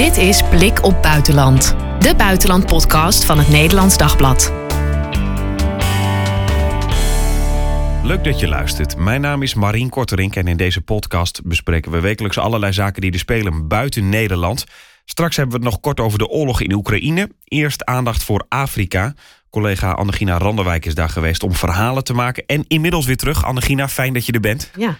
Dit is Blik op Buitenland, de buitenlandpodcast van het Nederlands Dagblad. Leuk dat je luistert. Mijn naam is Marien Korterink en in deze podcast bespreken we wekelijks allerlei zaken die er spelen buiten Nederland. Straks hebben we het nog kort over de oorlog in Oekraïne. Eerst aandacht voor Afrika. Collega Annegina Randerwijk is daar geweest om verhalen te maken. En inmiddels weer terug. Annegina, fijn dat je er bent. Ja.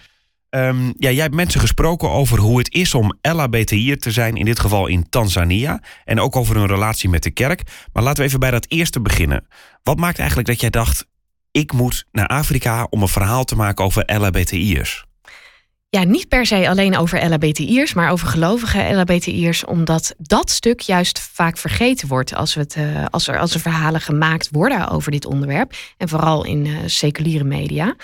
Um, ja, jij hebt mensen gesproken over hoe het is om LHBTI'er te zijn, in dit geval in Tanzania. En ook over hun relatie met de kerk. Maar laten we even bij dat eerste beginnen. Wat maakt eigenlijk dat jij dacht, ik moet naar Afrika om een verhaal te maken over LHBTI'ers? Ja, niet per se alleen over LHBTI'ers, maar over gelovige LHBTI'ers, omdat dat stuk juist vaak vergeten wordt als, we het, uh, als, er, als er verhalen gemaakt worden over dit onderwerp. En vooral in uh, seculiere media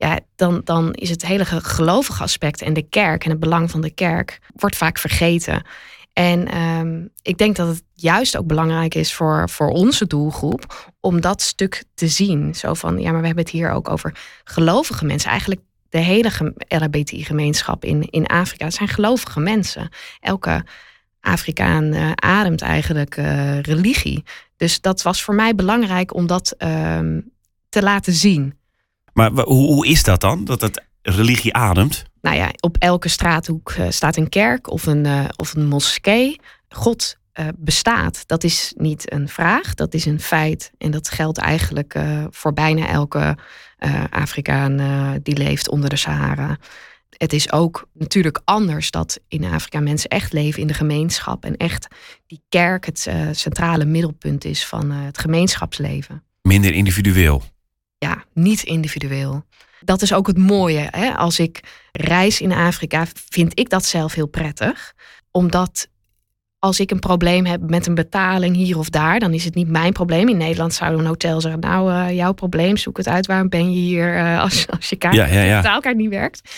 ja, dan, dan is het hele gelovige aspect en de kerk en het belang van de kerk wordt vaak vergeten. En um, ik denk dat het juist ook belangrijk is voor, voor onze doelgroep om dat stuk te zien. Zo van, ja, maar we hebben het hier ook over gelovige mensen. Eigenlijk de hele LHBTI-gemeenschap in, in Afrika zijn gelovige mensen. Elke Afrikaan uh, ademt eigenlijk uh, religie. Dus dat was voor mij belangrijk om dat um, te laten zien. Maar hoe, hoe is dat dan? Dat het religie ademt? Nou ja, op elke straathoek uh, staat een kerk of een, uh, of een moskee. God uh, bestaat. Dat is niet een vraag, dat is een feit. En dat geldt eigenlijk voor bijna elke Afrikaan die leeft onder de Sahara. Het is ook natuurlijk anders dat in Afrika mensen echt leven in de gemeenschap. En echt die kerk het centrale middelpunt is van het gemeenschapsleven. Minder individueel ja, niet individueel. Dat is ook het mooie. Hè? Als ik reis in Afrika, vind ik dat zelf heel prettig. Omdat als ik een probleem heb met een betaling hier of daar, dan is het niet mijn probleem. In Nederland zou een hotel zeggen: Nou, uh, jouw probleem, zoek het uit. Waarom ben je hier uh, als, als je kaart, ja, ja, ja. betaalkaart niet werkt?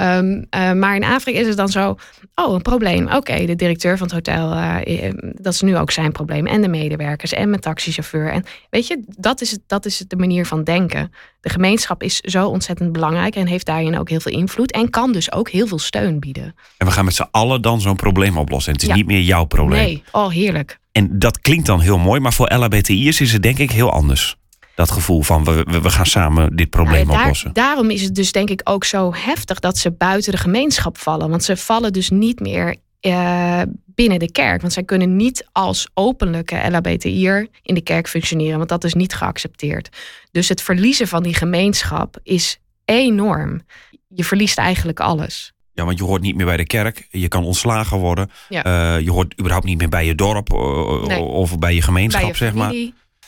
Um, uh, maar in Afrika is het dan zo, oh, een probleem. Oké, okay, de directeur van het hotel, uh, dat is nu ook zijn probleem. En de medewerkers en mijn taxichauffeur. En weet je, dat is, het, dat is de manier van denken. De gemeenschap is zo ontzettend belangrijk en heeft daarin ook heel veel invloed. En kan dus ook heel veel steun bieden. En we gaan met z'n allen dan zo'n probleem oplossen. En het is ja. niet meer jouw probleem. Nee, oh heerlijk. En dat klinkt dan heel mooi, maar voor LHBTI'ers is het denk ik heel anders dat gevoel van we, we, gaan samen dit probleem ja, daar, oplossen. Daarom is het dus denk ik ook zo heftig dat ze buiten de gemeenschap vallen. Want ze vallen dus niet meer uh, binnen de kerk. Want zij kunnen niet als openlijke LHBTI'er in de kerk functioneren. Want dat is niet geaccepteerd. Dus het verliezen van die gemeenschap is enorm. Je verliest eigenlijk alles. Ja, want je hoort niet meer bij de kerk. Je kan ontslagen worden. Ja. Uh, je hoort überhaupt niet meer bij je dorp uh, nee. of bij je gemeenschap, bij je zeg maar.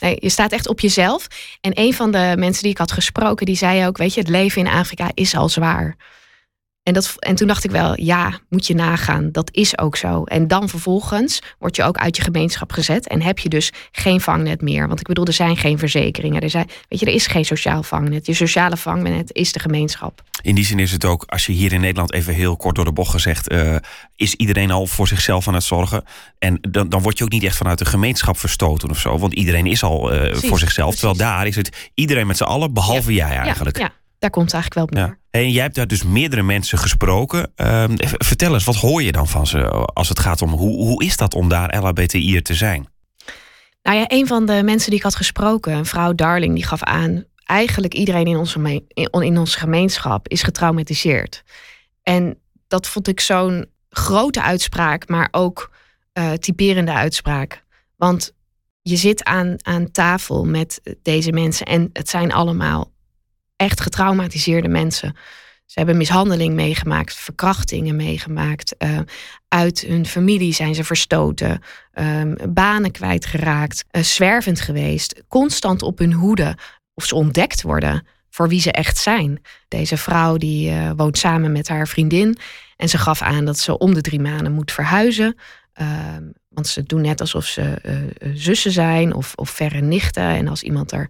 Nee, je staat echt op jezelf. En een van de mensen die ik had gesproken, die zei ook: Weet je, het leven in Afrika is al zwaar. En, dat, en toen dacht ik wel, ja, moet je nagaan. Dat is ook zo. En dan vervolgens word je ook uit je gemeenschap gezet. En heb je dus geen vangnet meer. Want ik bedoel, er zijn geen verzekeringen. Er, zijn, weet je, er is geen sociaal vangnet. Je sociale vangnet is de gemeenschap. In die zin is het ook, als je hier in Nederland even heel kort door de bocht gezegd... Uh, is iedereen al voor zichzelf aan het zorgen. En dan, dan word je ook niet echt vanuit de gemeenschap verstoten of zo. Want iedereen is al uh, Precies, voor zichzelf. precies. Terwijl daar is het iedereen met z'n allen, behalve jij eigenlijk. Ja, ja, daar komt het eigenlijk wel op neer. Ja. En jij hebt daar dus meerdere mensen gesproken. Uh, vertel eens, wat hoor je dan van ze als het gaat om hoe, hoe is dat om daar LHBTI'er te zijn? Nou ja, een van de mensen die ik had gesproken, een vrouw Darling, die gaf aan... eigenlijk iedereen in onze, in onze gemeenschap is getraumatiseerd. En dat vond ik zo'n grote uitspraak, maar ook uh, typerende uitspraak. Want je zit aan, aan tafel met deze mensen en het zijn allemaal echt getraumatiseerde mensen. Ze hebben mishandeling meegemaakt, verkrachtingen meegemaakt. Uh, uit hun familie zijn ze verstoten, um, banen kwijtgeraakt, uh, zwervend geweest, constant op hun hoede of ze ontdekt worden voor wie ze echt zijn. Deze vrouw die uh, woont samen met haar vriendin en ze gaf aan dat ze om de drie maanden moet verhuizen. Um, want ze doen net alsof ze zussen zijn of, of verre nichten. En als iemand er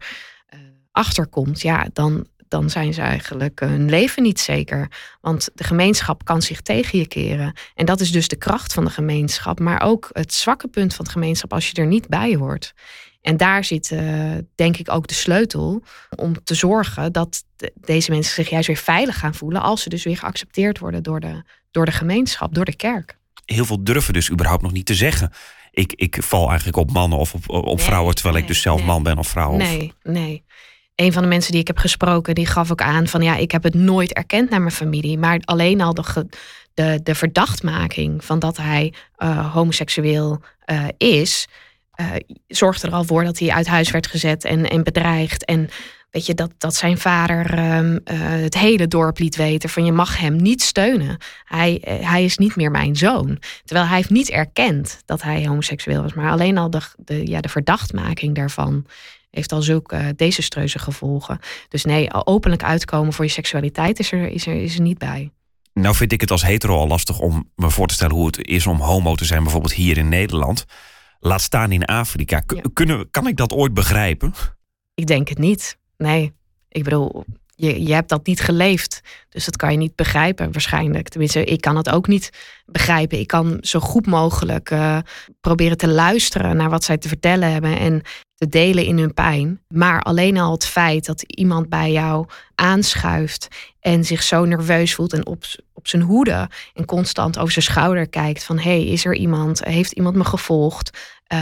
achter komt, ja, dan, dan zijn ze eigenlijk hun leven niet zeker. Want de gemeenschap kan zich tegen je keren. En dat is dus de kracht van de gemeenschap, maar ook het zwakke punt van de gemeenschap als je er niet bij hoort. En daar zit, uh, denk ik, ook de sleutel om te zorgen dat de, deze mensen zich juist weer veilig gaan voelen als ze dus weer geaccepteerd worden door de, door de gemeenschap, door de kerk. heel veel durven dus überhaupt nog niet te zeggen. Ik, ik val eigenlijk op mannen of op, op vrouwen, terwijl ik dus zelf man ben of vrouw. Nee, nee. Een van de mensen die ik heb gesproken, die gaf ook aan van ja, ik heb het nooit erkend naar mijn familie. Maar alleen al de, de, de verdachtmaking van dat hij uh, homoseksueel uh, is, uh, zorgde er al voor dat hij uit huis werd gezet en, en bedreigd. En weet je, dat, dat zijn vader um, het hele dorp liet weten van je mag hem niet steunen. Hij, hij is niet meer mijn zoon. Terwijl hij heeft niet erkend dat hij homoseksueel was. Maar alleen al de, de, ja, de verdachtmaking daarvan heeft al zulke desastreuze gevolgen. Dus nee, openlijk uitkomen voor je seksualiteit is er, is er, is er niet bij. Nou vind ik het als hetero al lastig om me voor te stellen hoe het is om homo te zijn, bijvoorbeeld hier in Nederland. Laat staan in Afrika. Kunnen, kan ik dat ooit begrijpen? Ik denk het niet. Nee. Ik bedoel, je, je hebt dat niet geleefd. Dus dat kan je niet begrijpen waarschijnlijk. Tenminste, ik kan het ook niet begrijpen. Ik kan zo goed mogelijk uh, proberen te luisteren naar wat zij te vertellen hebben. En te delen in hun pijn. Maar alleen al het feit dat iemand bij jou aanschuift en zich zo nerveus voelt en op, op zijn hoede en constant over zijn schouder kijkt van hey, is er iemand, heeft iemand me gevolgd?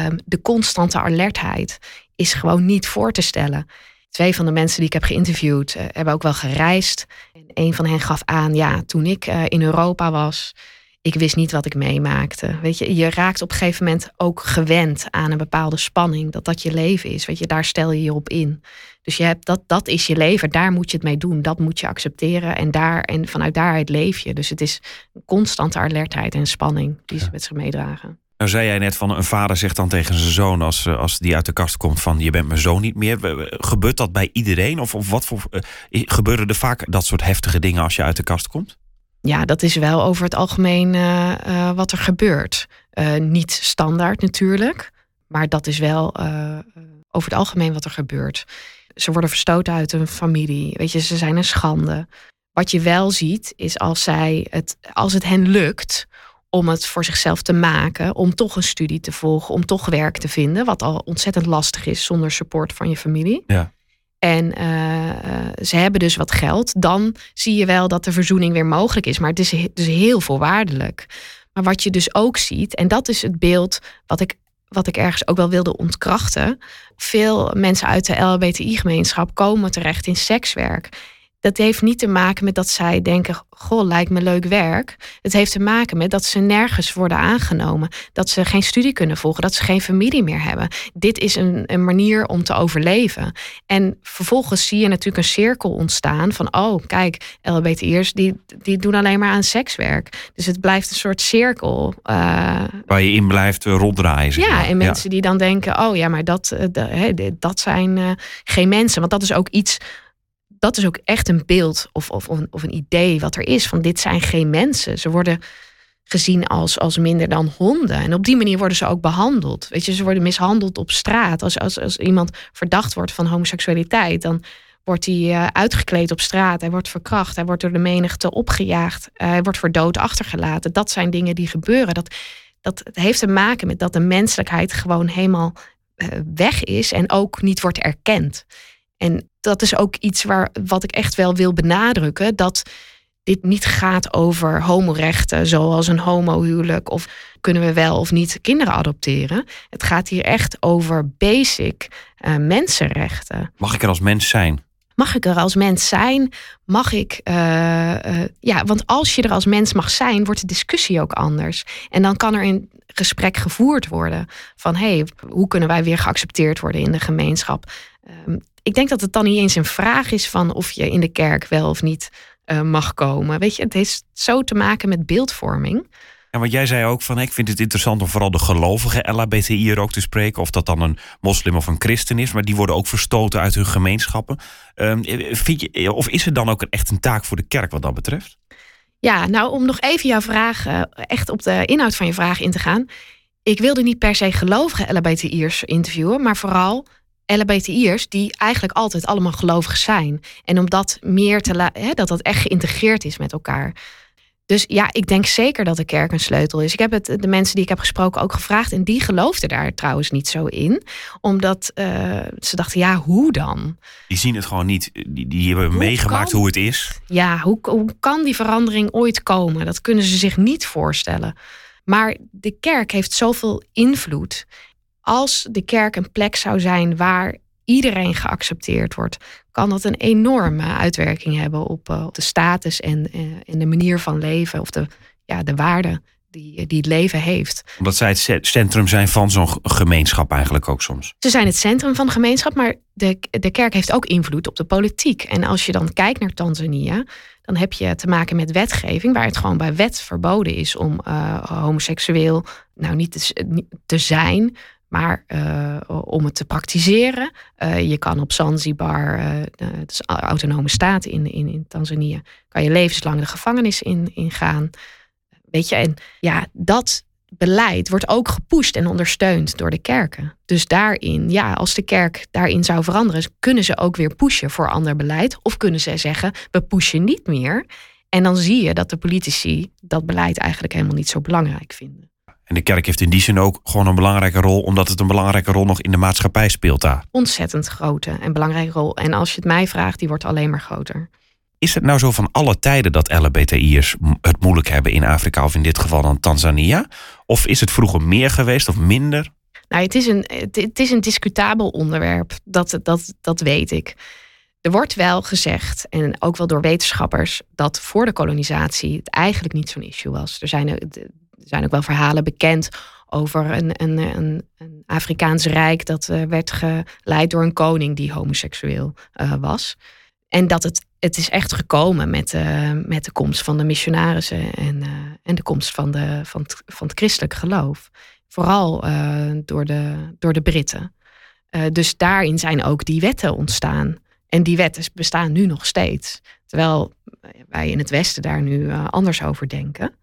Um, de constante alertheid is gewoon niet voor te stellen. Twee van de mensen die ik heb geïnterviewd uh, hebben ook wel gereisd. En een van hen gaf aan, ja, toen ik uh, in Europa was, ik wist niet wat ik meemaakte. Weet je, je raakt op een gegeven moment ook gewend aan een bepaalde spanning, dat dat je leven is. Weet je, daar stel je je op in. Dus je hebt dat, dat is je leven, daar moet je het mee doen, dat moet je accepteren en, daar, en vanuit daaruit leef je. Dus het is een constante alertheid en spanning die ze met zich meedragen. Nou zei jij net van een vader zegt dan tegen zijn zoon als, eh, als die uit de kast komt van je bent mijn zoon niet meer. Gebeurt dat bij iedereen? Of, of wat voor uh, gebeuren er vaak dat soort heftige dingen als je uit de kast komt? Ja, dat is wel over het algemeen uh, wat er gebeurt. niet standaard natuurlijk, maar dat is wel over het algemeen wat er gebeurt. Ze worden verstoten uit hun familie. Weet je, ze zijn een schande. Wat je wel ziet, is als zij het, als het hen lukt om het voor zichzelf te maken, om toch een studie te volgen, om toch werk te vinden, wat al ontzettend lastig is zonder support van je familie. Ja. En uh, ze hebben dus wat geld, dan zie je wel dat de verzoening weer mogelijk is. Maar het is dus heel voorwaardelijk. Maar wat je dus ook ziet, en dat is het beeld wat ik, wat ik ergens ook wel wilde ontkrachten. Veel mensen uit de LHBTI-gemeenschap komen terecht in sekswerk dat heeft niet te maken met dat zij denken: Goh, lijkt me leuk werk. Het heeft te maken met dat ze nergens worden aangenomen. Dat ze geen studie kunnen volgen. Dat ze geen familie meer hebben. Dit is een, een manier om te overleven. En vervolgens zie je natuurlijk een cirkel ontstaan van: Oh, kijk, LBTI'ers die, die doen alleen maar aan sekswerk. Dus het blijft een soort cirkel. Uh, Waar je in blijft uh, ronddraaien. Ja, en mensen die dan denken: Oh ja, maar dat, uh, dat zijn geen mensen. Want dat is ook iets dat is ook echt een beeld of, of, of een idee wat er is. Van dit zijn geen mensen. Ze worden gezien als, als minder dan honden. En op die manier worden ze ook behandeld. Weet je, ze worden mishandeld op straat. Als, als, als iemand verdacht wordt van homoseksualiteit, dan wordt hij uh, uitgekleed op straat. Hij wordt verkracht. Hij wordt door de menigte opgejaagd. Uh, hij wordt voor dood achtergelaten. Dat zijn dingen die gebeuren. Dat, dat heeft te maken met dat de menselijkheid gewoon helemaal uh, weg is en ook niet wordt erkend. En dat is ook iets waar, wat ik echt wel wil benadrukken. Dat dit niet gaat over homorechten, zoals een homohuwelijk. Of kunnen we wel of niet kinderen adopteren. Het gaat hier echt over basic uh, mensenrechten. Mag ik er als mens zijn? Mag ik er als mens zijn? Mag ik. Uh, uh, ja, want als je er als mens mag zijn, wordt de discussie ook anders. En dan kan er een gesprek gevoerd worden van hé, hey, hoe kunnen wij weer geaccepteerd worden in de gemeenschap? Um, ik denk dat het dan niet eens een vraag is van of je in de kerk wel of niet uh, mag komen. Weet je, het heeft zo te maken met beeldvorming. En wat jij zei ook van, ik vind het interessant om vooral de gelovige LHBTI er ook te spreken. Of dat dan een moslim of een christen is. Maar die worden ook verstoten uit hun gemeenschappen. Um, vind je, of is er dan ook echt een taak voor de kerk wat dat betreft? Ja, nou om nog even jouw vraag, uh, echt op de inhoud van je vraag in te gaan. Ik wilde niet per se gelovige LHBTI'ers interviewen, maar vooral LHBTI'ers die eigenlijk altijd allemaal gelovig zijn. En om dat meer te laten, dat dat echt geïntegreerd is met elkaar. Dus ja, ik denk zeker dat de kerk een sleutel is. Ik heb het de mensen die ik heb gesproken ook gevraagd. En die geloofden daar trouwens niet zo in. Omdat uh, ze dachten, ja, hoe dan? Die zien het gewoon niet. Die, die hebben hoe meegemaakt hoe het is. Ja, hoe, hoe kan die verandering ooit komen? Dat kunnen ze zich niet voorstellen. Maar de kerk heeft zoveel invloed. Als de kerk een plek zou zijn waar iedereen geaccepteerd wordt, kan dat een enorme uitwerking hebben op, uh, de status en, uh, en de manier van leven of de, ja, de waarde die, die het leven heeft. Omdat zij het centrum zijn van zo'n gemeenschap eigenlijk ook soms. Ze zijn het centrum van de gemeenschap, maar de, de kerk heeft ook invloed op de politiek. En als je dan kijkt naar Tanzania, dan heb je te maken met wetgeving waar het gewoon bij wet verboden is om uh, homoseksueel nou niet te, te zijn, maar uh, om het te praktiseren. Uh, je kan op Zanzibar, uh, het is een autonome staat in, in, in Tanzania, kan je levenslang de gevangenis in, in gaan. Weet je, en ja, dat beleid wordt ook gepusht en ondersteund door de kerken. Dus daarin, ja, als de kerk daarin zou veranderen, kunnen ze ook weer pushen voor ander beleid. Of kunnen ze zeggen, we pushen niet meer. En dan zie je dat de politici dat beleid eigenlijk helemaal niet zo belangrijk vinden. En de kerk heeft in die zin ook gewoon een belangrijke rol, omdat het een belangrijke rol nog in de maatschappij speelt daar. Ontzettend grote en belangrijke rol. En als je het mij vraagt, die wordt alleen maar groter. Is het nou zo van alle tijden dat LHBTI'ers het moeilijk hebben in Afrika, of in dit geval dan Tanzania? Of is het vroeger meer geweest of minder? Nou, het is een, het, is een discutabel onderwerp, dat, dat, dat weet ik. Er wordt wel gezegd, en ook wel door wetenschappers, dat voor de kolonisatie het eigenlijk niet zo'n issue was. Er zijn, er zijn ook wel verhalen bekend over een, een, een, een Afrikaans rijk dat uh, werd geleid door een koning die homoseksueel uh, was. En dat het, het is echt gekomen met, uh, met de komst van de missionarissen en, en de komst van, de, van, het, van het christelijk geloof. Vooral door, de, door de Britten. dus daarin zijn ook die wetten ontstaan. En die wetten bestaan nu nog steeds. Terwijl wij in het Westen daar nu anders over denken.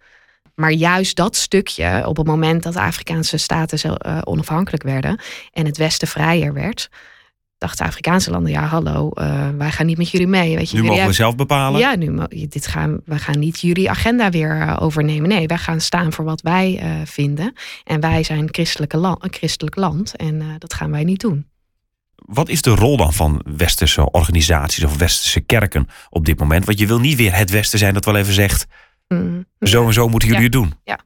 Maar juist dat stukje, op het moment dat de Afrikaanse staten uh, onafhankelijk werden en het Westen vrijer werd, dachten Afrikaanse landen: ja, hallo, uh, wij gaan niet met jullie mee. Weet je, nu mogen we zelf bepalen. Ja, nu dit gaan, we gaan niet jullie agenda weer uh, overnemen. Nee, wij gaan staan voor wat wij vinden. En wij zijn christelijke land, een christelijk land en dat gaan wij niet doen. Wat is de rol dan van westerse organisaties of westerse kerken op dit moment? Want je wil niet weer het Westen zijn dat wel even zegt Mm. Zo en zo moeten jullie het doen. Ja.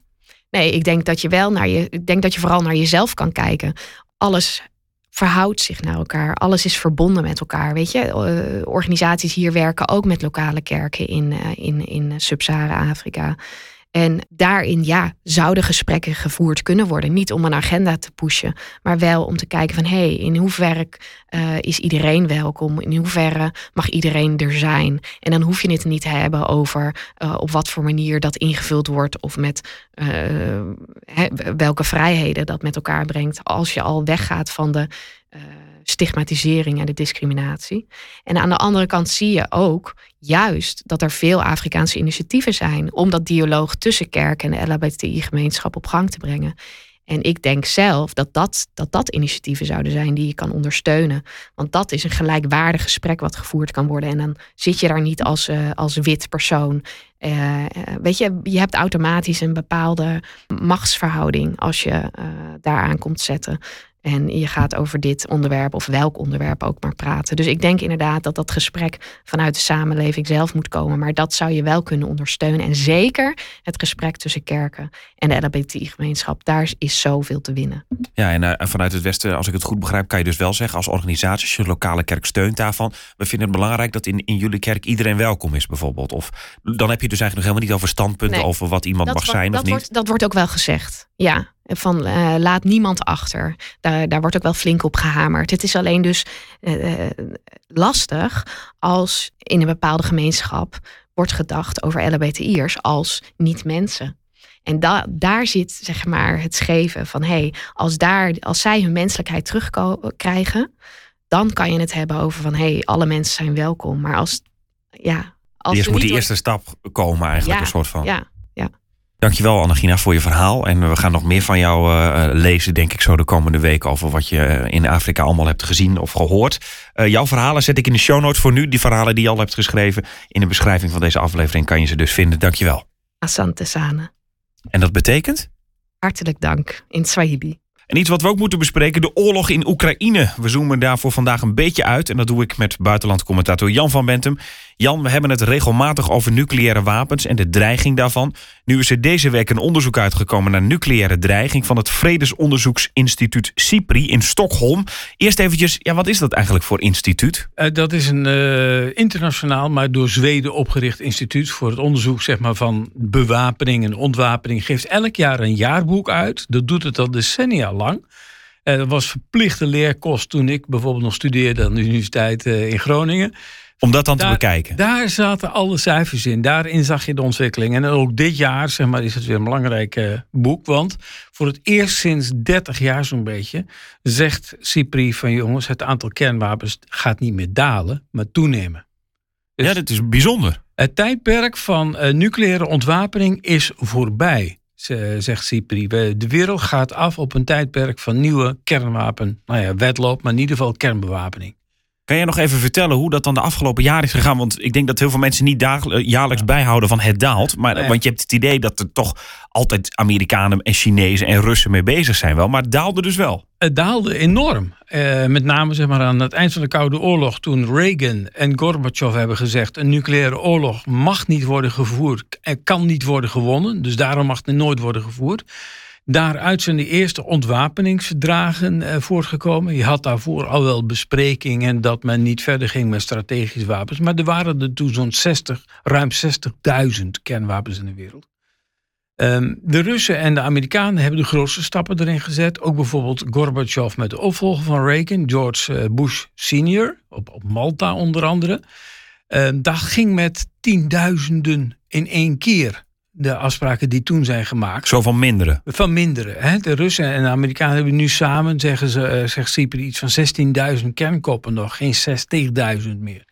Nee, ik denk dat je wel naar je. Ik denk dat je vooral naar jezelf kan kijken. Alles verhoudt zich naar elkaar. Alles is verbonden met elkaar. Weet je, uh, organisaties hier werken ook met lokale kerken in, uh, in, in Sub-Sahara-Afrika. En daarin ja, zouden gesprekken gevoerd kunnen worden. Niet om een agenda te pushen, maar wel om te kijken van hé, hey, in hoeverre uh, is iedereen welkom? In hoeverre mag iedereen er zijn? En dan hoef je het niet te hebben over uh, op wat voor manier dat ingevuld wordt of met he, welke vrijheden dat met elkaar brengt. Als je al weggaat van de stigmatisering en de discriminatie. En aan de andere kant zie je ook juist dat er veel Afrikaanse initiatieven zijn om dat dialoog tussen kerk en de LHBTI-gemeenschap op gang te brengen. En ik denk zelf dat dat, dat dat initiatieven zouden zijn die je kan ondersteunen. Want dat is een gelijkwaardig gesprek wat gevoerd kan worden. En dan zit je daar niet als, uh, als wit persoon. Uh, weet je, je hebt automatisch een bepaalde machtsverhouding als je daaraan komt zetten. En je gaat over dit onderwerp of welk onderwerp ook maar praten. Dus ik denk inderdaad dat dat gesprek vanuit de samenleving zelf moet komen. Maar dat zou je wel kunnen ondersteunen. En zeker het gesprek tussen kerken en de LHBTI-gemeenschap. Daar is zoveel te winnen. Ja, en uh, vanuit het Westen, als ik het goed begrijp, kan je dus wel zeggen als organisatie, als je lokale kerk steunt daarvan. We vinden het belangrijk dat in, in jullie kerk iedereen welkom is, bijvoorbeeld. Of dan heb je dus eigenlijk nog helemaal niet over standpunten nee, over wat iemand mag zijn of niet. Wordt, dat wordt ook wel gezegd. Ja, van uh, laat niemand achter. Daar, daar wordt ook wel flink op gehamerd. Het is alleen dus uh, lastig als in een bepaalde gemeenschap wordt gedacht over LHBTI'ers als niet-mensen. En da daar zit zeg maar het scheven van hé, hey, als, daar, als zij hun menselijkheid terugkrijgen, dan kan je het hebben over van hé, hey, alle mensen zijn welkom. Maar als ja. Als Eerst moet die eerste stap komen eigenlijk, ja, een soort van. Ja. Dankjewel Annegina voor je verhaal. En we gaan nog meer van jou uh, lezen, denk ik, zo de komende weken over wat je in Afrika allemaal hebt gezien of gehoord. Uh, jouw verhalen zet ik in de show notes voor nu. Die verhalen die je al hebt geschreven. In de beschrijving van deze aflevering kan je ze dus vinden. Dankjewel. Asante sana. En dat betekent? Hartelijk dank in Swahili. En iets wat we ook moeten bespreken, de oorlog in Oekraïne. We zoomen daarvoor vandaag een beetje uit. En dat doe ik met buitenlandcommentator Jan van Bentum. Jan, we hebben het regelmatig over nucleaire wapens en de dreiging daarvan. Nu is er deze week een onderzoek uitgekomen naar nucleaire dreiging van het Vredesonderzoeksinstituut CIPRI in Stockholm. Eerst eventjes, ja, wat is dat eigenlijk voor instituut? Uh, dat is een uh, internationaal, maar door Zweden opgericht instituut voor het onderzoek zeg maar, van bewapening en ontwapening. Geeft elk jaar een jaarboek uit. Dat doet het al decennia lang. Uh, dat was verplichte leerkost toen ik bijvoorbeeld nog studeerde aan de Universiteit in Groningen. Om dat dan te bekijken? Daar zaten alle cijfers in. Daarin zag je de ontwikkeling. En ook dit jaar zeg maar, is het weer een belangrijk uh, boek. Want voor het eerst sinds 30 jaar zo'n beetje... zegt CIPRI van jongens, het aantal kernwapens gaat niet meer dalen, maar toenemen. Dus ja, dat is bijzonder. Het tijdperk van uh, nucleaire ontwapening is voorbij, zegt CIPRI. De wereld gaat af op een tijdperk van nieuwe kernwapen. Nou ja, wedloop, maar in ieder geval kernbewapening. Kan jij nog even vertellen hoe dat dan de afgelopen jaren is gegaan? Want ik denk dat heel veel mensen niet dagelijks, jaarlijks bijhouden van het daalt. Maar, Want je hebt het idee dat er toch altijd Amerikanen en Chinezen en Russen mee bezig zijn wel. Maar het daalde dus wel. Het daalde enorm. Uh, met name zeg maar, aan het eind van de Koude Oorlog toen Reagan en Gorbachev hebben gezegd... een nucleaire oorlog mag niet worden gevoerd en kan niet worden gewonnen. Dus daarom mag het nooit worden gevoerd. Daaruit zijn de eerste ontwapeningsverdragen eh, voortgekomen. Je had daarvoor al wel besprekingen dat men niet verder ging met strategische wapens. Maar er waren er toen zo'n 60, ruim 60.000 kernwapens in de wereld. Um, de Russen en de Amerikanen hebben de grootste stappen erin gezet. Ook bijvoorbeeld Gorbachev met de opvolger van Reagan, George eh, Bush senior, op, op Malta onder andere. Um, dat ging met tienduizenden in één keer de afspraken die toen zijn gemaakt. Zo van minderen? Van minderen. Hè? De Russen en de Amerikanen hebben nu samen, zeggen ze, uh, zegt Cypri, iets van 16.000 kernkoppen nog, geen 60.000 meer.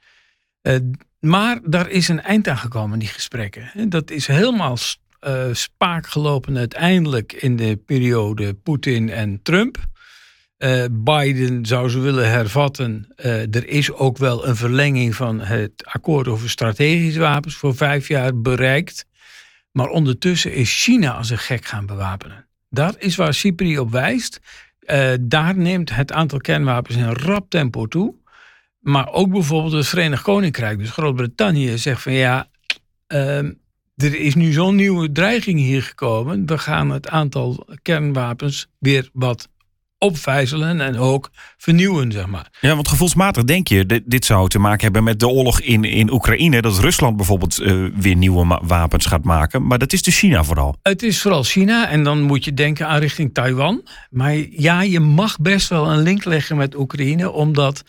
Uh, maar daar is een eind aan gekomen, die gesprekken. Dat is helemaal uh, spaak gelopen uiteindelijk in de periode Poetin en Trump. Biden zou ze willen hervatten. er is ook wel een verlenging van het akkoord over strategische wapens voor vijf jaar bereikt. Maar ondertussen is China als een gek gaan bewapenen. Dat is waar Cypri op wijst. Uh, daar neemt het aantal kernwapens in rap tempo toe. Maar ook bijvoorbeeld het Verenigd Koninkrijk, dus Groot-Brittannië, zegt van ja, uh, er is nu zo'n nieuwe dreiging hier gekomen. We gaan het aantal kernwapens weer wat opvijzelen en ook vernieuwen, zeg maar. Ja, want gevoelsmatig denk je, dit, zou te maken hebben met de oorlog in, in Oekraïne, dat Rusland bijvoorbeeld uh, weer nieuwe wapens gaat maken. Maar dat is de China vooral. Het is vooral China en dan moet je denken aan richting Taiwan. Maar ja, je mag best wel een link leggen met Oekraïne, omdat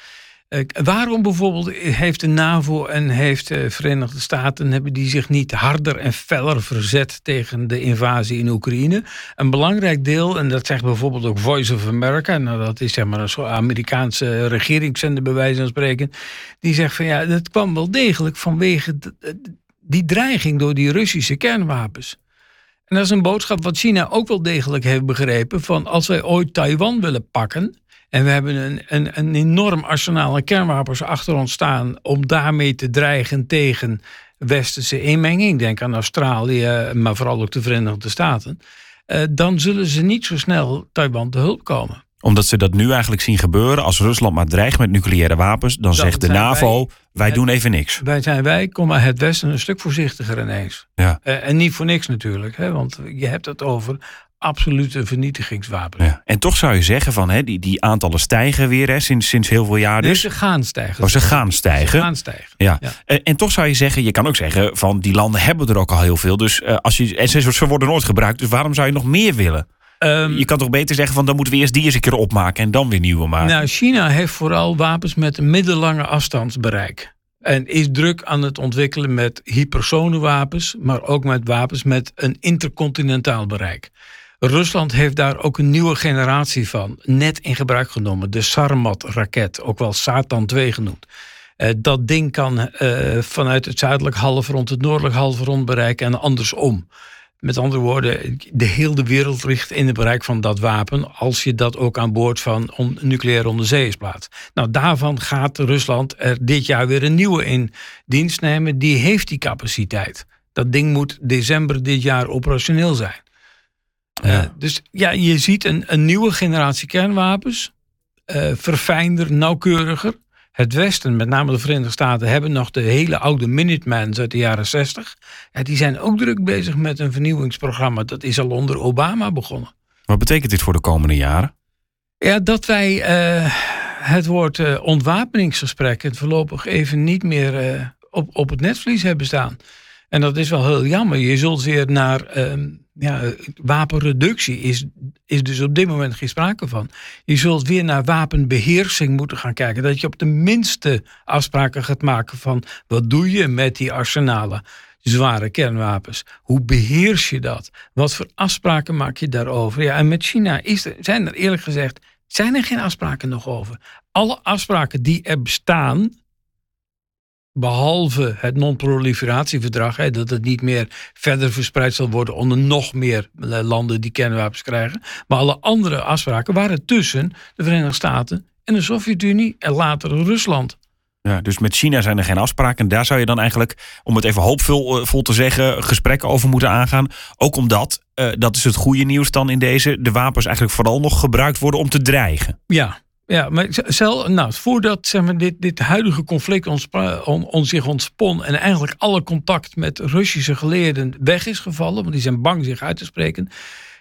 eh, waarom bijvoorbeeld heeft de NAVO en heeft de Verenigde Staten hebben die zich niet harder en feller verzet tegen de invasie in Oekraïne? Een belangrijk deel, en dat zegt bijvoorbeeld ook Voice of America, nou dat is zeg maar een soort Amerikaanse regeringszender bij wijze van spreken, die zegt van ja, dat kwam wel degelijk vanwege die dreiging door die Russische kernwapens. En dat is een boodschap wat China ook wel degelijk heeft begrepen van als wij ooit Taiwan willen pakken, en we hebben een, een, een enorm arsenaal aan kernwapens achter ons staan om daarmee te dreigen tegen westerse inmenging. Denk aan Australië, maar vooral ook de Verenigde Staten. Uh, dan zullen ze niet zo snel Taiwan te hulp komen omdat ze dat nu eigenlijk zien gebeuren. Als Rusland maar dreigt met nucleaire wapens, dan, zegt de NAVO: wij, doen even niks. Wij zijn wij, kom maar het Westen een stuk voorzichtiger ineens. Ja. Uh, en niet voor niks natuurlijk, hè, want je hebt het over absolute vernietigingswapen. Ja. En toch zou je zeggen van hè, die, die aantallen stijgen weer hè, sinds, sinds heel veel jaar. Dus. ze gaan stijgen. Oh, ze gaan stijgen. Ze gaan stijgen. Ja. En, eh, en, toch zou je zeggen, je kan ook zeggen van die landen hebben er ook al heel veel. Dus uh, als je, en ze, ze worden nooit gebruikt, dus waarom zou je nog meer willen? Um, je kan toch beter zeggen van dan moeten we eerst die eens een keer opmaken en dan weer nieuwe maken. Nou, China heeft vooral wapens met een middellange afstandsbereik. En is druk aan het ontwikkelen met hypersonenwapens, maar ook met wapens met een intercontinentaal bereik. Rusland heeft daar ook een nieuwe generatie van net in gebruik genomen. De Sarmat-raket, ook wel Satan 2 genoemd. Uh, dat ding kan uh, vanuit het zuidelijk halfrond het noordelijk halfrond bereiken en andersom. Met andere woorden, de hele wereld ligt in het bereik van dat wapen als je dat ook aan boord van on, nucleaire onderzeeërs plaatst. Nou, daarvan gaat Rusland er dit jaar weer een nieuwe in dienst nemen. Die heeft die capaciteit. Dat ding moet december dit jaar operationeel zijn. Ja. Uh, dus ja, je ziet een, een nieuwe generatie kernwapens. Uh, verfijnder, nauwkeuriger. Het Westen, met name de Verenigde Staten, hebben nog de hele oude Minutemans uit de jaren 60. Ja, die zijn ook druk bezig met een vernieuwingsprogramma. Dat is al onder Obama begonnen. Wat betekent dit voor de komende jaren? Ja, dat wij uh, het woord uh, ontwapeningsgesprekken voorlopig even niet meer uh, op, op het netvlies hebben staan. En dat is wel heel jammer. Je zult weer naar uh, ja, wapenreductie, is, is dus op dit moment geen sprake van. Je zult weer naar wapenbeheersing moeten gaan kijken. Dat je op de minste afspraken gaat maken van wat doe je met die arsenalen zware kernwapens. Hoe beheers je dat? Wat voor afspraken maak je daarover? Ja, en met China is er, zijn er eerlijk gezegd zijn er geen afspraken nog over. Alle afspraken die er bestaan, behalve het non-proliferatieverdrag, dat het niet meer verder verspreid zal worden onder nog meer landen die kernwapens krijgen. Maar alle andere afspraken waren tussen de Verenigde Staten en de Sovjet-Unie en later Rusland. Ja, dus met China zijn er geen afspraken. Daar zou je dan eigenlijk, om het even hoopvol uh, vol te zeggen, gesprekken over moeten aangaan. Ook omdat, uh, dat is het goede nieuws dan in deze, de wapens eigenlijk vooral nog gebruikt worden om te dreigen. Ja, ja, maar zelf, nou, voordat zeg maar, dit, dit huidige conflict ons, on, on zich ontspon en eigenlijk alle contact met Russische geleerden weg is gevallen, want die zijn bang zich uit te spreken,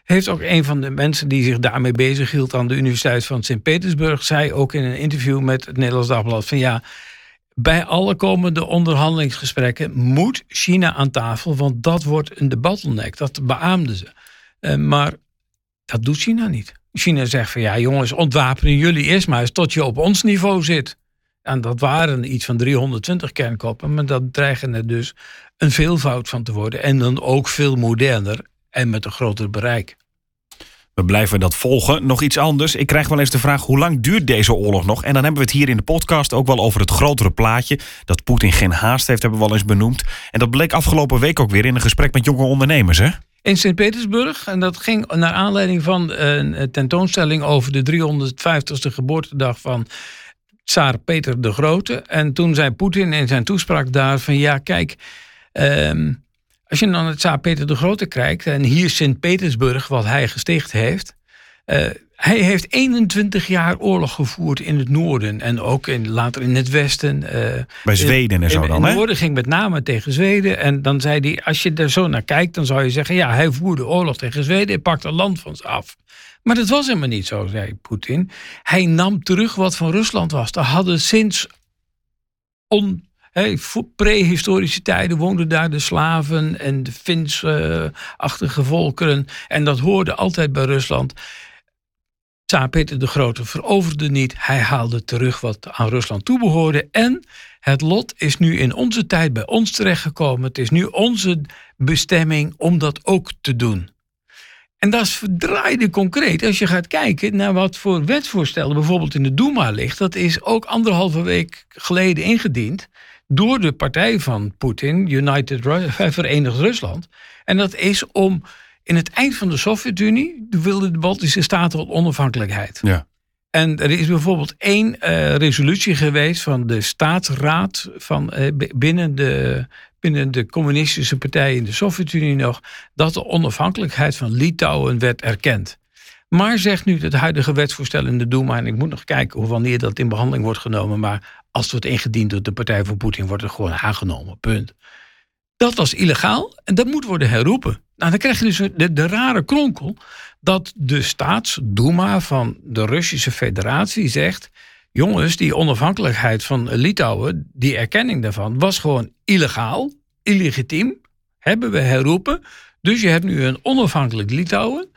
heeft ook een van de mensen die zich daarmee bezig hield aan de Universiteit van Sint-Petersburg, zei ook in een interview met het Nederlands Dagblad van ja, bij alle komende onderhandelingsgesprekken moet China aan tafel, want dat wordt een debattelnek. Dat beaamden ze. Uh, maar dat doet China niet. China zegt van ja jongens, ontwapenen jullie eerst maar eens tot je op ons niveau zit. En dat waren iets van 320 kernkoppen, maar dat dreigen er dus een veelvoud van te worden. En dan ook veel moderner en met een groter bereik. We blijven dat volgen. Nog iets anders. Ik krijg wel eens de vraag: hoe lang duurt deze oorlog nog? En dan hebben we het hier in de podcast ook wel over het grotere plaatje. Dat Poetin geen haast heeft, hebben we wel eens benoemd. En dat bleek afgelopen week ook weer in een gesprek met jonge ondernemers. Hè? In Sint-Petersburg. En dat ging naar aanleiding van een tentoonstelling over de 350ste geboortedag van Tsaar Peter de Grote. En toen zei Poetin in zijn toespraak daar van ja, kijk. Um, als je dan het Tsaar Peter de Grote kijkt, en hier Sint-Petersburg, wat hij gesticht heeft. Uh, hij heeft 21 jaar oorlog gevoerd in het noorden en ook in, later in het westen. Uh, Bij Zweden en zo dan, in het noorden ging met name tegen Zweden. En dan zei hij, als je er zo naar kijkt, dan zou je zeggen... ja, hij voerde oorlog tegen Zweden, hij pakte land van ze af. Maar dat was helemaal niet zo, zei Poetin. Hij nam terug wat van Rusland was. Er hadden sinds on, Hey, prehistorische tijden woonden daar de slaven en de Fins-achtige volkeren. En dat hoorde altijd bij Rusland. Tsaar Peter de Grote veroverde niet. Hij haalde terug wat aan Rusland toebehoorde. En het lot is nu in onze tijd bij ons terechtgekomen. Het is nu onze bestemming om dat ook te doen. En dat is verdraaide concreet. Als je gaat kijken naar wat voor wetsvoorstellen bijvoorbeeld in de Duma ligt. Dat is ook anderhalve week geleden ingediend door de partij van Poetin, United Verenigd Rusland. En dat is om in het eind van de Sovjet-Unie wilden de Baltische Staten onafhankelijkheid. Ja. En er is bijvoorbeeld één uh, resolutie geweest van de staatsraad van, uh, binnen, de, binnen de communistische partij in de Sovjet-Unie nog, dat de onafhankelijkheid van Litouwen werd erkend. Maar zegt nu het huidige wetsvoorstel in de Duma, en ik moet nog kijken hoe wanneer dat in behandeling wordt genomen, maar als het wordt ingediend door de partij van Poetin, wordt het gewoon aangenomen. Punt. Dat was illegaal en dat moet worden herroepen. Nou, dan krijg je dus de, de rare kronkel dat de staatsdoema van de Russische Federatie zegt: jongens, die onafhankelijkheid van Litouwen, die erkenning daarvan, was gewoon illegaal, illegitiem, hebben we herroepen. Dus je hebt nu een onafhankelijk Litouwen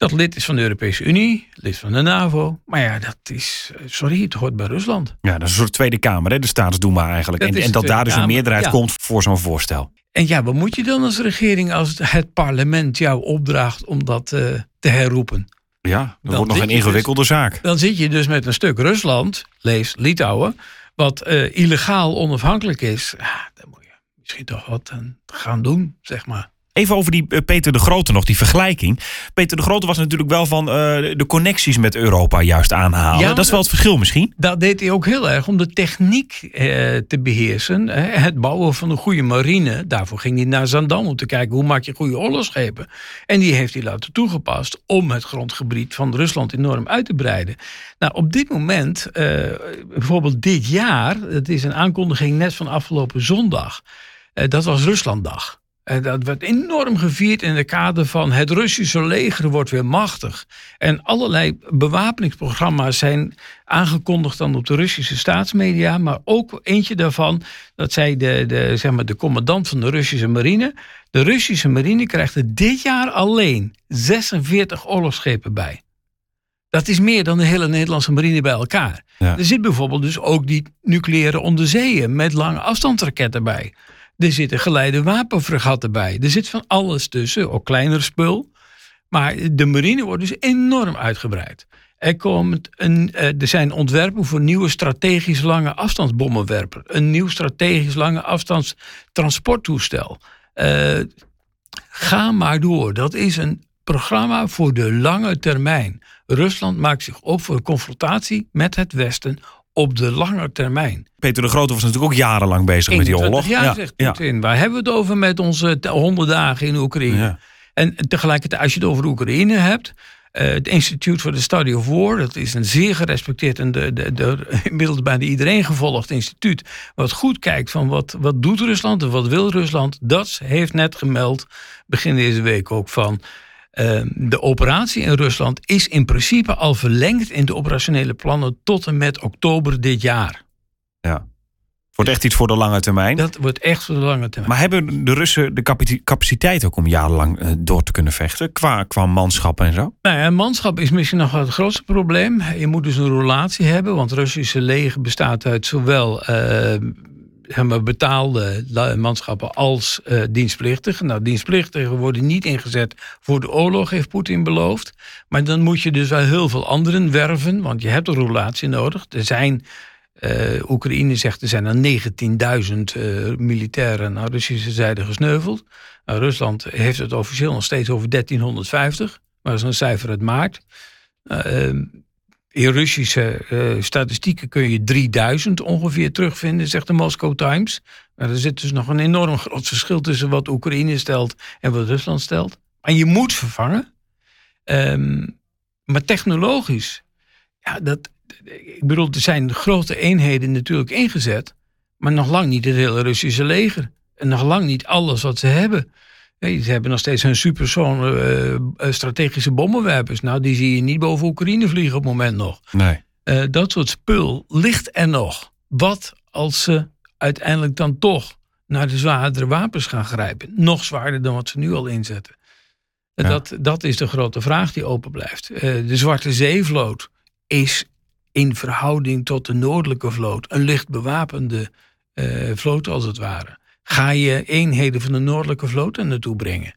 dat lid is van de Europese Unie, lid van de NAVO. Maar ja, dat is, sorry, het hoort bij Rusland. Ja, dat is een soort Tweede Kamer, hè? de staatsdoema eigenlijk. Dat en, en dat daar dus een meerderheid ja. komt voor zo'n voorstel. En ja, wat moet je dan als regering als het parlement jou opdraagt om dat eh, te herroepen? Ja, dat Dan wordt nog een dus- ingewikkelde zaak. Dan zit je dus met een stuk Rusland, lees Litouwen, wat eh, illegaal onafhankelijk is. Ja, dan moet je misschien toch wat aan gaan doen, zeg maar. Even over die eh, Peter de Grote nog, die vergelijking. Peter de Grote was natuurlijk wel van eh, de connecties met Europa juist aanhalen. Ja, dat is wel het verschil misschien. Dat deed hij ook heel erg om de techniek eh, te beheersen. Het bouwen van een goede marine. Daarvoor ging hij naar Zandam om te kijken hoe maak je goede oorlogsschepen. En die heeft hij laten toegepast om het grondgebied van Rusland enorm uit te breiden. Nou, op dit moment, bijvoorbeeld dit jaar, het is een aankondiging net van afgelopen zondag. Dat was Ruslanddag. En dat werd enorm gevierd in de kader van het Russische leger wordt weer machtig. En allerlei bewapeningsprogramma's zijn aangekondigd dan op de Russische staatsmedia. Maar ook eentje daarvan, dat zei de, de, zeg maar de commandant van de Russische marine. De Russische marine krijgt er dit jaar alleen 46 oorlogsschepen bij. Dat is meer dan de hele Nederlandse marine bij elkaar. Ja. Er zit bijvoorbeeld dus ook die nucleaire onderzeeën met lange afstandsraketten bij. Er zitten geleide wapenfregatten bij. Er zit van alles tussen, ook kleiner spul. Maar de marine wordt dus enorm uitgebreid. Er, komt een, eh, er zijn ontwerpen voor nieuwe strategisch lange afstandsbommenwerper. Een nieuw strategisch lange afstandstransporttoestel. Eh, ga maar door. Dat is een programma voor de lange termijn. Rusland maakt zich op voor confrontatie met het Westen op de lange termijn. Peter de Grote was natuurlijk ook jarenlang bezig met die 21 oorlog. jaar, ja, zegt ja. Poetin. Waar hebben we het over met onze 100 dagen in Oekraïne? Ja. En tegelijkertijd, als je het over Oekraïne hebt. eh, het Institute for the Study of War, dat is een zeer gerespecteerd en de, de, de, inmiddels bijna iedereen gevolgd instituut. Wat goed kijkt van wat, wat doet Rusland en wat wil Rusland. Dat heeft net gemeld, begin deze week ook van. Eh, de operatie in Rusland is in principe al verlengd in de operationele plannen tot en met oktober dit jaar. ja. Wordt echt iets voor de lange termijn. Dat wordt echt voor de lange termijn. Maar hebben de Russen de capaci- capaciteit ook om jarenlang eh, door te kunnen vechten? Qua, qua manschap en zo? Nou ja, manschap is misschien nog wel het grootste probleem. Je moet dus een relatie hebben, want het Russische leger bestaat uit zowel eh, maar betaalde manschappen als eh dienstplichtigen. Nou, dienstplichtigen worden niet ingezet voor de oorlog, heeft Poetin beloofd. Maar dan moet je dus wel heel veel anderen werven, want je hebt een relatie nodig. Er zijn, eh, Oekraïne zegt, er zijn er 19.000 eh, militairen aan Russische zijde gesneuveld. Nou, Rusland heeft het officieel nog steeds over 1350. Maar dat is een cijfer uit maart. In Russische uh, statistieken kun je 3000 ongeveer terugvinden, zegt de Moscow Times. Maar er zit dus nog een enorm groot verschil tussen wat Oekraïne stelt en wat Rusland stelt. En je moet vervangen. Um, maar technologisch, ja, dat, ik bedoel, er zijn grote eenheden natuurlijk ingezet, maar nog lang niet het hele Russische leger. En nog lang niet alles wat ze hebben. Ze hebben nog steeds hun supersoon uh, strategische bommenwerpers. Nou, die zie je niet boven Oekraïne vliegen op het moment nog. Nee. Uh, dat soort spul ligt er nog. Wat als ze uiteindelijk dan toch naar de zwaardere wapens gaan grijpen? Nog zwaarder dan wat ze nu al inzetten. Ja. Dat, dat is de grote vraag die open blijft. De Zwarte Zeevloot is in verhouding tot de Noordelijke vloot een licht bewapende vloot als het ware ga je eenheden van de Noordelijke vloot er naartoe brengen.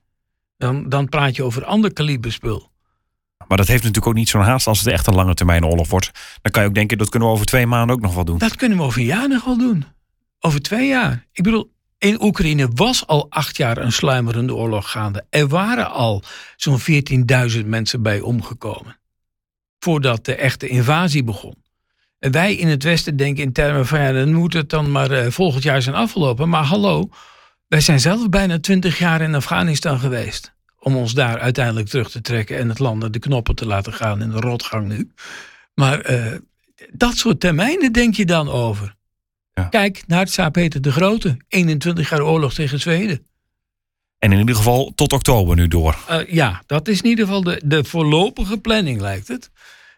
Dan, dan praat je over ander kaliberspul. Maar dat heeft natuurlijk ook niet zo'n haast als het echt een lange termijn oorlog wordt. Dan kan je ook denken, dat kunnen we over twee maanden ook nog wel doen. Dat kunnen we over een jaar nog wel doen. Over twee jaar. Ik bedoel, in Oekraïne was al acht jaar een sluimerende oorlog gaande. Er waren al zo'n 14.000 mensen bij omgekomen. Voordat de echte invasie begon. Wij in het Westen denken in termen van ja, dan moet het dan maar uh, volgend jaar zijn afgelopen. Maar hallo, wij zijn zelf bijna twintig jaar in Afghanistan geweest. Om ons daar uiteindelijk terug te trekken en het land naar de knoppen te laten gaan in de rotgang nu. Maar uh, dat soort termijnen denk je dan over. Ja. Kijk naar Tsaar Peter de Grote, 21 jaar oorlog tegen Zweden. En in ieder geval tot oktober nu door. Uh, ja, dat is in ieder geval de, de voorlopige planning, lijkt het.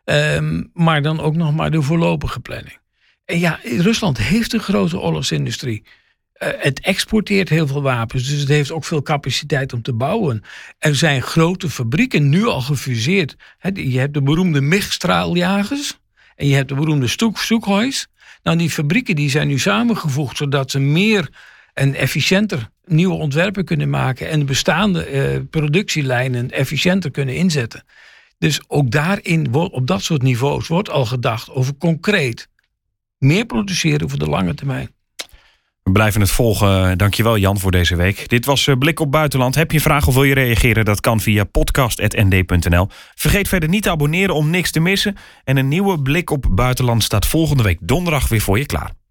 Um, maar dan ook nog maar de voorlopige planning. En ja, Rusland heeft een grote oorlogsindustrie. Uh, het exporteert heel veel wapens, dus het heeft ook veel capaciteit om te bouwen. Er zijn grote fabrieken nu al gefuseerd. Je hebt de beroemde MIG-straaljagers en je hebt de beroemde Stukhois. Nou, die fabrieken die zijn nu samengevoegd zodat ze meer en efficiënter nieuwe ontwerpen kunnen maken en de bestaande uh, productielijnen efficiënter kunnen inzetten. Dus ook daarin, op dat soort niveaus, wordt al gedacht over concreet meer produceren voor de lange termijn. We blijven het volgen. Dankjewel Jan voor deze week. Dit was eh, Blik op Buitenland. Heb je vragen of wil je reageren? Dat kan via podcast.nd.nl. Vergeet verder niet te abonneren om niks te missen. En een nieuwe Blik op Buitenland staat volgende week donderdag weer voor je klaar.